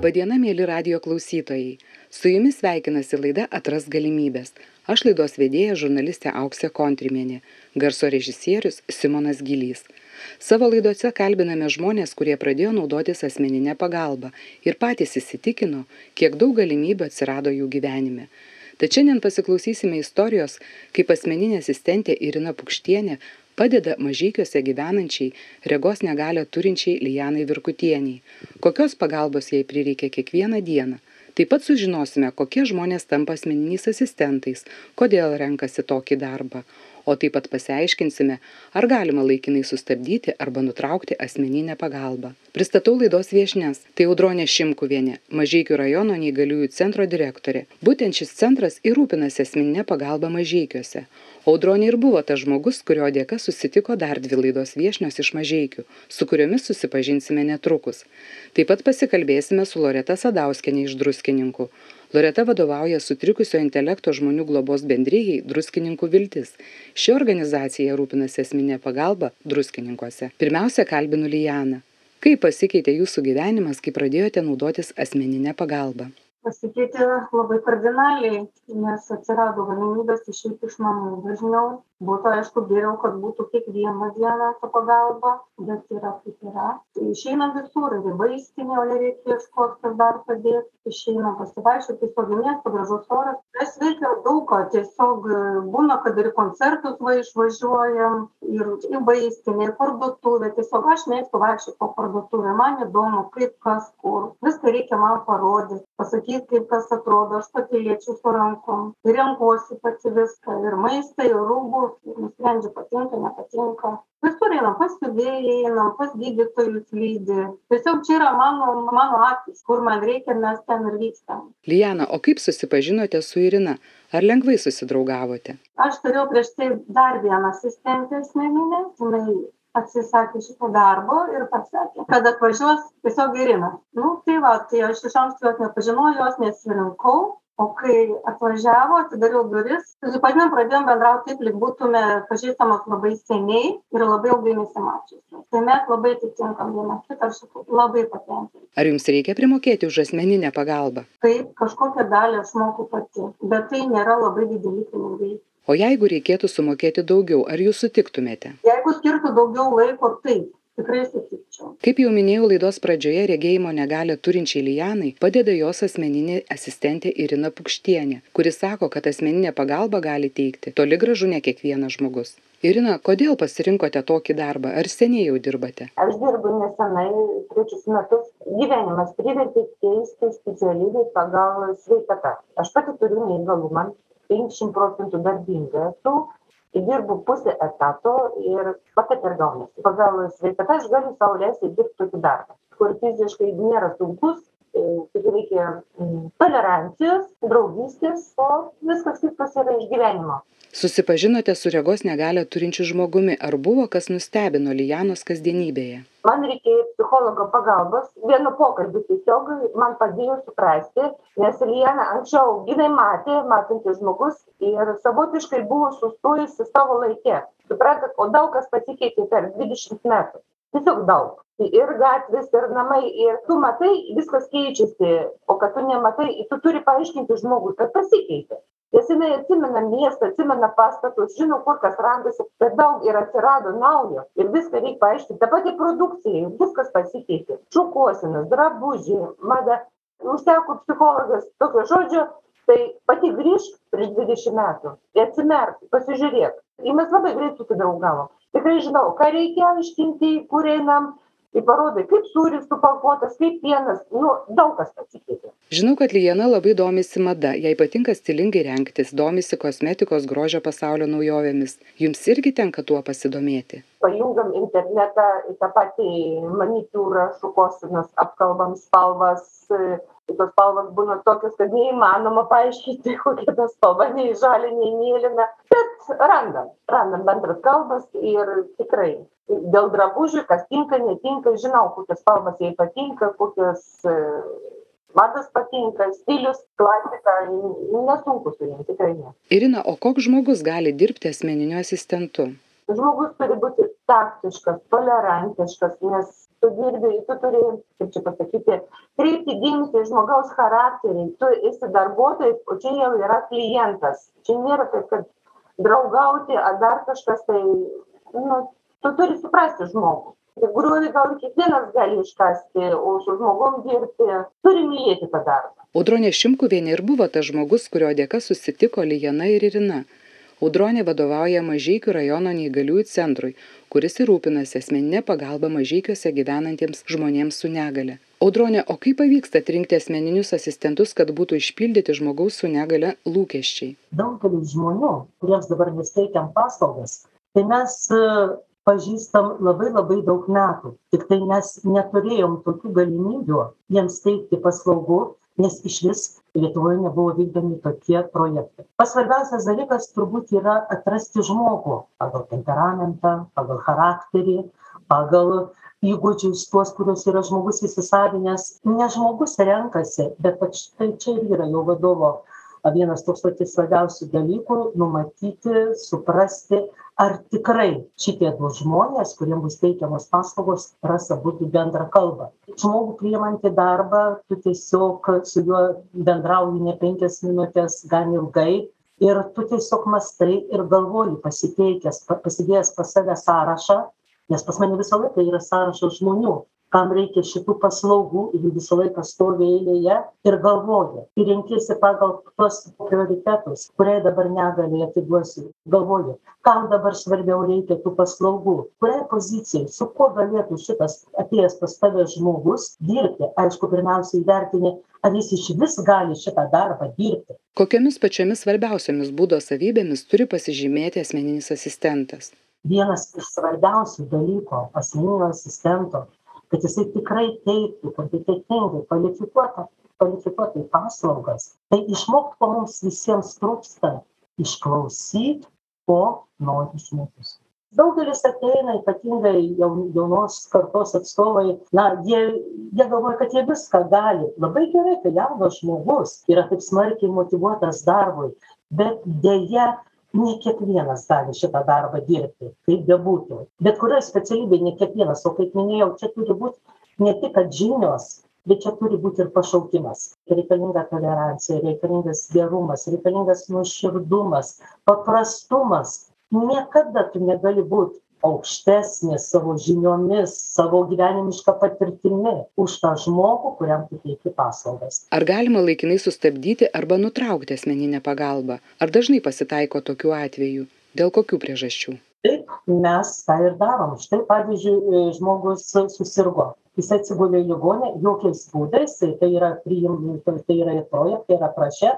Labadiena, mėly radio klausytojai. Su jumis sveikinasi laida Atras galimybės. Aš laidos vedėja žurnalistė Auksė Kontrimienė, garso režisierius Simonas Gilys. Savo laidose kalbiname žmonės, kurie pradėjo naudotis asmeninę pagalbą ir patys įsitikino, kiek daug galimybių atsirado jų gyvenime. Tad šiandien pasiklausysime istorijos, kaip asmeninė asistentė Irina Pukštienė padeda mažykiuose gyvenančiai regos negalią turinčiai Lijanai Virkutieniai. Kokios pagalbos jai prireikia kiekvieną dieną. Taip pat sužinosime, kokie žmonės tampa asmeniniais asistentais, kodėl renkasi tokį darbą, o taip pat pasiaiškinsime, ar galima laikinai sustabdyti arba nutraukti asmeninę pagalbą. Pristatau laidos viešnes. Tai Audronė Šimkuvienė, Mažykių rajono neįgaliųjų centro direktorė. Būtent šis centras ir rūpinasi asmeninę pagalbą mažykiuose. Audronė ir buvo tas žmogus, kurio dėka susitiko dar dvi laidos viešnios iš mažykių, su kuriomis susipažinsime netrukus. Taip pat pasikalbėsime su Loreta Sadauskienė iš druskininkų. Loreta vadovauja sutrikusio intelekto žmonių globos bendryjai Druskininkų viltis. Ši organizacija rūpinasi esminė pagalba druskininkuose. Pirmiausia, kalbinu Lijaną. Kaip pasikeitė jūsų gyvenimas, kai pradėjote naudotis asmeninę pagalbą? pasikeitė labai kardinaliai nes atsirado galimybės išeiti iš namų dažniau būtų aišku geriau kad būtų kiekvieną dieną ta pagalba bet yra kaip yra. Tai išeinam visur ir į vaistinę o nereikia ieškot kas dar padės. Išeinam pasivaikščiot tiesiog į miestą gražus oras. Tas veikia daug ką tiesiog būna kad ir į koncertus va išvažiuojam ir į vaistinę į parduotuvę. Tiesiog aš mėgstu vaikščiot po parduotuvę. Man įdomu kaip kas kur. Viską reikia man parodyt pasakyt kaip kas atrodo. Aš pati liečiu su rankom renkuosi pati viską. Ir maistą ir rūbus ir nusprendžiu patinka nepatinka. Visur einam pas siuvėją einam pas gydytojus lydi tiesiog čia yra mano mano akys kur man reikia mes ten ir vykstam. Lijana, o kaip susipažinote su Irina? Ar lengvai susidraugavote? aš turėjau prieš tai dar vieną asistentę asmeninę jinai atsisakė šito darbo ir pasakė kad atvažiuos tiesiog irina. Nu tai va tai aš iš anksto jos nepažinojau jos nesirinkau o kai atvažiavo atidariau duris susipažinom pradėjom bendraut taip lyg būtume pažįstamos labai seniai ir labai ilgai nesimačiusios tai mes labai atitinkam viena kitą aš labai patenkinta Ar jums reikia primokėti už asmeninę pagalbą? taip kažkokią dalį aš moku pati bet tai nėra labai dideli pinigai O jeigu reikėtų sumokėti daugiau, ar jūs sutiktumėte? jeigu skirtų daugiau laiko taip tikrai sutikčiau Kaip jau minėjau laidos pradžioje, regėjimo negalę turinčiai Lijanai padeda jos asmeninė asistentė Irina Pukštienė, kuri sako, kad asmeninę pagalbą gali teikti toli gražu ne kiekvienas žmogus. Irina, kodėl pasirinkote tokį darbą? Ar seniai jau dirbate? aš dirbu nesenai trečius metus gyvenimas privertė keisti specialybę pagal sveikatą aš pati turiu neįgalumą penkiasdešimt procentų darbinga esu dirbu pusę etato ir va taip ir gaunasi pagal sveikatą aš galiu sau leisti dirbt tokį darbą kur fiziškai nėra sunkus e, tik reikia mm, tolerancijos draugystės o viskas kitkas yra iš gyvenimo Susipažinote su regos negalę turinčiu žmogumi. Ar buvo kas nustebino Lijanos kasdienybėje? man reikėjo psichologo pagalbos vieno pokalbio tiesiog man padėjo suprasti nes liana anksčiau jinai matė matantis žmogus ir savotiškai buvo sustojusi savo laike suprantat o daug kas pasikeitė per dvidešimt metų tiesiog daug. Ir gatvės ir namai ir tu matai viskas keičiasi o kad tu nematai tu turi paaiškinti žmogui kad pasikeitė. Nes jinai atsimena miestą atsimena pastatus žino kur kas randasi bet daug ir atsirado naujo. Ir viską reik paaiškint ta pati produkcija viskas pasikeitė. Šukuosenos drabužiai mada. Užteko psichologas tokio žodžio tai pati grįžk prieš dvidešim metų. Ir atsimerk pasižiūrėk ir mes labai greit susidraugavom tikrai žinau ką reikia aiškinti kur einam ir parodai kaip sūris supakuotas kaip pienas nu daug kas pasikeitė Žinau, kad Lijana labai domisi mada, jai patinka stilingai rengtis, domisi kosmetikos grožio pasaulio naujovėmis. Jums irgi tenka tuo pasidomėti. pajungiam internetą tą patį manikiūrą šukuosenas apkalbam spalvas e, tos spalvos būna tokios kad neįmanoma paaiškinti kokia ta spalva nei žalia nei mėlyna bet randam randam bendras kalbas ir tikrai dėl drabužių kas tinka netinka žinau kokios spalvos jai patinka kokios e, mados patinka stilius klasika nesunku su jom tikrai ne Irina, o koks žmogus gali dirbti asmeniniu asistentu? žmogus turi būti taktiškas tolerantiškas nes tu dirbi tu turi kaip čia pasakyti kreipti dėmesį į žmogaus charakterį tu esi darbuotojas o čia jau yra klientas. Čia nėra taip kad draugauti ar dar kažkas tai nu tu turi suprasti žmogų. Griovį gal kiekvienas gali iškasti o su žmogum dirbti turi mylėti tą darbą. Audronė šimkuvienė ir buvo tas žmogus kurio dėka susitiko lijana ir irina audronė vadovauja mažeikių rajono neįgaliųjų centrui kuris ir rūpinasi asmenine pagalba mažeikiuose gyvenantiems žmonėms su negalia. Audrone o kaip pavyksta atrinkti asmeninius asistentus kad būtų išpildyti žmogaus su negalia lūkesčiai? Daugelis žmonių kuriems dabar mes teikiam paslaugas tai mes pažįstam labai labai daug metų. Tiktai mes neturėjom tokių galimybių jiems teikti paslaugų nes išvis lietuvoj nebuvo vykdomi tokie projektai. Pats svarbiausias dalykas turbūt yra atrasti žmogų pagal temperamentą pagal charakterį pagal įgūdžius tuos kuriuos yra žmogus įsisavinęs. Ne žmogus renkasi bet vat štai čia ir yra jau vadovo vienas toks vat iš svarbiausių dalykų numatyti suprasti ar tikrai šitie du žmonės kuriem bus teikiamos paslaugos ras abudu bendrą kalbą. Žmogų priimant į darbą tu tiesiog su juo bendrauji ne penkias minutes gan ilgai ir tu tiesiog mąstai ir galvoji pasiteikęs pasidėjęs pas save sąrašą nes pas mane visą laiką yra sąrašas žmonių kam reikia šitų paslaugų ir visą laiką stovi eilėje ir galvoja. Ir renkiesi pagal tuos prioritetus kuriai dabar negaliai atiduosiu galvoji kam dabar svarbiau reikia tų paslaugų kuriai pozicijai su kuo galėtų šitas atėjęs pas tave žmogus dirbti. Aišku pirmiausia įvertini ar jis išvis gali šitą darbą dirbti. Kokiomis pačiomis svarbiausiomis būdo savybėmis turi pasižymėti asmeninis asistentas? Vienas iš svarbiausių dalykų asmeninio asistento kad jisai tikrai teiktų kompetentingai kvalifikuotą kvalifikuotai paslaugas tai išmokt ko mums visiems trūksta išklausyt ko nori žmogus. Daugelis ateina ypatingai jau jaunos kartos atstovai na jie jie galvoja kad jie viską gali. Labai gerai kai jaunas žmogus yra taip smarkiai motyvuotas darbui bet deja ne kiekvienas gali šitą darbą dirbti kaip bebūtų. Bet kurioj specialybėj ne kiekvienas o kaip minėjau čia turi būt ne tik kad žinios bet čia turi būt ir pašaukimas. Reikalinga tolerancija reikalingas gerumas reikalingas nuoširdumas paprastumas. Niekada tu negali būt aukštesnis savo žiniomis savo gyvenimiška patirtimi už tą žmogų kuriam tu teiki paslaugas. Ar galima laikinai sustabdyti arba nutraukti asmeninę pagalbą? Ar dažnai pasitaiko tokių atvejų? Dėl kokių priežasčių? Taip mes tą ir darom. Štai pavyzdžiui žmogus susirgo. Jis atsigulė į ligoninę jokiais būdais tai tai yra priim tai yra ir projekte ir apraše.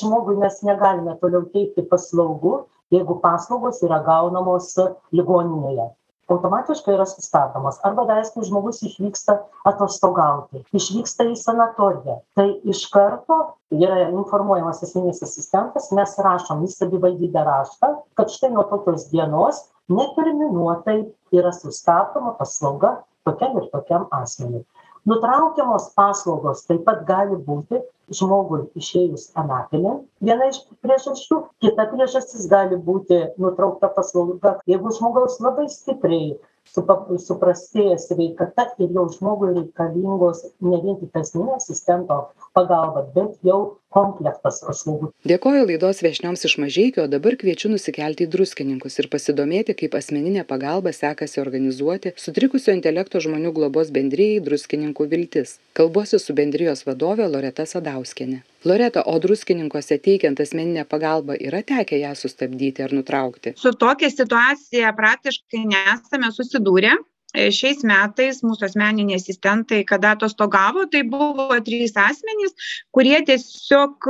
Žmogui mes negalime toliau teikti paslaugų jeigu paslaugos yra gaunamos ligoninėje. Automatiškai yra sustabdomos arba daleiskim žmogus išvyksta atostogauti išvyksta į sanatoriją. Tai iš karto yra informuojamas asmeninis asistentas mes rašom į savivaldybę raštą kad štai nuo tokios dienos neterminuotai yra sustabdoma paslauga tokiam ir tokiam asmeniui nutraukiamos paslaugos taip pat gali būti žmogui išėjus anapilin. Viena iš priežasčių. Kita priežastis gali būti nutraukta paslauga. Jeigu žmogaus labai stipriai supa suprastėja sveikata ir jau žmogui reikalingos ne vien tik asmeninio asistento pagalba bet jau komplektas paslaugų. Dėkoju laidos viešnioms iš mažeikių o dabar kviečiu nusikelti į druskininkus ir pasidomėti kaip asmeninę pagalbą sekasi organizuoti sutrikusio intelekto žmonių globos bendrijai druskininkų viltis. Kalbuosi su bendrijos vadove loreta sadauskiene loreta o druskininkuose teikiant asmeninę pagalbą yra tekę ją sustabdyti ar nutraukti? Su tokia situacija praktiškai nesame susidūrę. E, šiais metais mūsų asmeniniai asistentai kada atostogavo tai buvo trys asmenys kurie tiesiog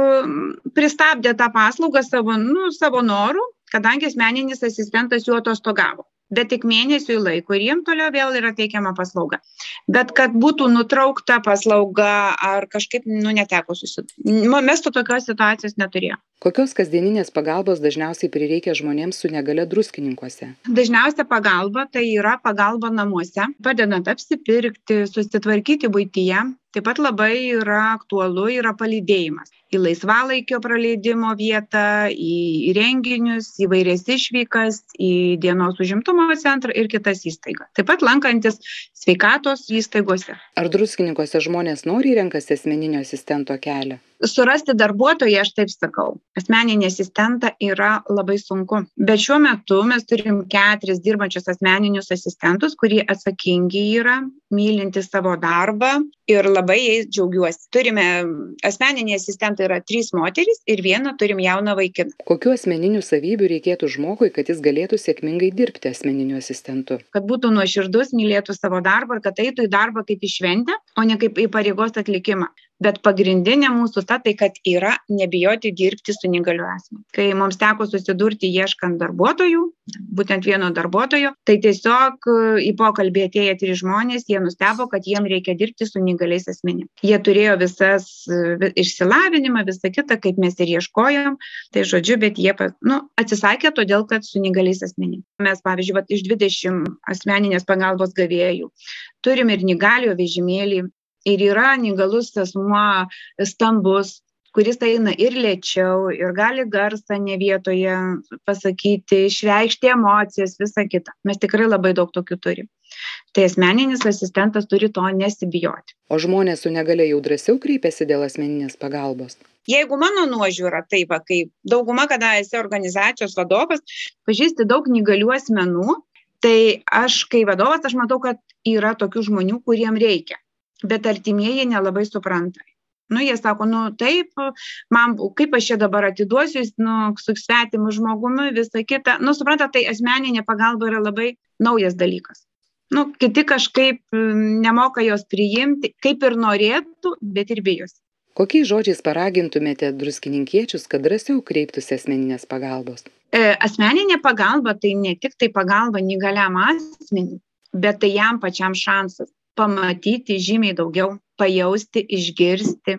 pristabdė tą paslaugą savo nu savo noru kadangi asmeninis asistentas jų atostogavo bet tik mėnesiui laiko ir jiem toliau vėl yra teikiama paslauga. Bet kad būtų nutraukta paslauga ar kažkaip nu neteko susi nu mes to tokios situacijos neturėjom kokios kasdieninės pagalbos dažniausiai prireikia žmonėms su negalia druskininkuose? Dažniausia pagalba tai yra pagalba namuose padedant apsipirkti susitvarkyti buityje. Taip pat labai yra aktualu yra palydėjimas į laisvalaikio praleidimo vietą į renginius įvairias išvykas į dienos užimtumo centrą ir kitas įstaigas. Taip pat lankantis sveikatos įstaigose. Ar druskininkuose žmonės noriai renkasi asmeninio asistento kelią surasti darbuotoją aš taip sakau asmeninį asistentą yra labai sunku. Bet šiuo metu mes turim keturis dirbančius asmeninius asistentus kurie atsakingi yra mylintys savo darbą ir labai jais džiaugiuosi. Turime asmeniniai asistentai yra trys moterys ir vieną turim jauną vaikiną. Kokių asmeninių savybių reikėtų žmogui kad jis galėtų sėkmingai dirbti asmeniniu asistentu? Kad būtų nuoširdus mylėtų savo darbą ir kad eitų į darbą kaip į šventę o ne kaip į pareigos atlikimą. Bet pagrindinė mūsų ta tai kad yra nebijoti dirbti su neįgaliu asmeniu. Kai mums teko susidurti ieškant darbuotojų būtent vieno darbuotojo tai tiesiog į pokalbį atėję trys žmonės jie nustebo kad jiem reikia dirbti su neįgaliais asmenim. Jie turėjo visas išsilavinimą visa kita kaip mes ir ieškojom. Tai žodžiu bet jie nu atsisakė todėl kad su neįgaliais asmenim. Mes pavyzdžiui vat iš dvidešim asmeninės pagalbos gavėjų turim ir neįgaliojo vežimėlį ir yra neįgalus asmuo stambus kuris eina ir lėčiau ir gali garsą ne vietoje pasakyti išreikšti emocijas visa kita. Mes tikrai labai daug tokių turim tai asmeninis asistentas turi to nesibijoti. O žmonės su negalia jau drąsiau kreipiasi dėl asmeninės pagalbos? Jeigu mano nuožiūra tai va kai dauguma kada esi organizacijos vadovas pažįsti daug neįgalių asmenų tai aš kai vadovas aš matau kad yra tokių žmonių kuriem reikia. Bet artimieji nelabai supranta. Nu jie sako nu taip man kaip aš čia dabar atiduosiu nu su svetimu žmogumi visa kita. Nu suprantat tai asmeninė pagalba yra labai naujas dalykas nu kiti kažkaip nemoka jos priimti kaip ir norėtų bet ir bijosi. Kokiais žodžiais paragintumėte druskininkiečius kad drąsiau kreiptųsi asmeninės pagalbos? E, asmeninė pagalba tai ne tik tai pagalba neįgaliam asmeniui bet tai jam pačiam šansas pamatyti žymiai daugiau pajausti išgirsti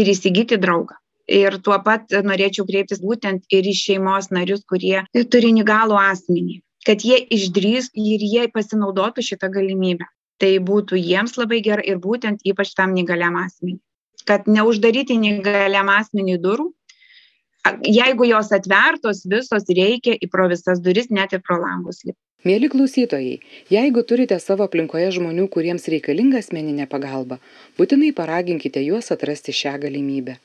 ir įsigyti draugą. Ir tuo pat norėčiau kreiptis būtent ir į šeimos narius kurie turi neįgalų asmenį kad jie išdrįs ir jie pasinaudotų šita galimybe. Tai būtų jiems labai gerai ir būtent ypač tam neįgaliam asmeniui. Kad neuždaryti neįgaliam asmeniui durų jeigu jos atvertos visos reikia į pro visas duris net ir pro langus lipt mieli klausytojai jeigu turite savo aplinkoje žmonių kuriems reikalinga asmeninė pagalba būtinai paraginkite juos atrasti šią galimybę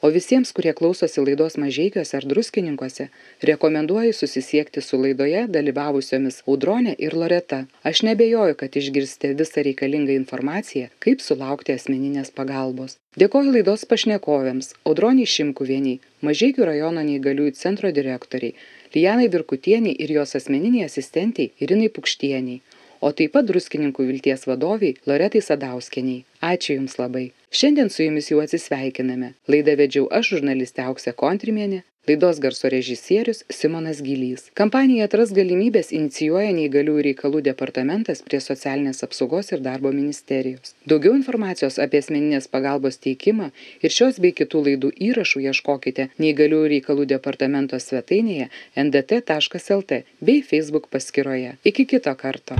o visiems kurie klausosi laidos mažeikiuose ar druskininkuose rekomenduoju susisiekti su laidoje dalyvavusiomis audrone ir loreta. Aš neabejoju kad išgirsite visą reikalingą informaciją kaip sulaukti asmeninės pagalbos. Dėkoju laidos pašnekovėms audronei šimkuvienei mažeikių rajono neįgaliųjų centro direktorei lijanai virkutienei ir jos asmeninei asistentei irinai pukštienei o taip pat druskininkų vilties vadovei loretai sadauskienei. Ačiū jums labai. Šiandien su jumis jau atsisveikiname. Laidą vedžiau aš žurnalistė auksė kontrimienė laidos garso režisierius simonas gylys kampaniją atrask galimybes inicijuoja neįgaliųjų reikalų departamentas prie socialinės apsaugos ir darbo ministerijos. Daugiau informacijos apie asmeninės pagalbos teikimą ir šios bei kitų laidų įrašų ieškokite neįgaliųjų reikalų departamento svetainėje ndt taškas lt bei feisbuk paskyroje. Iki kito karto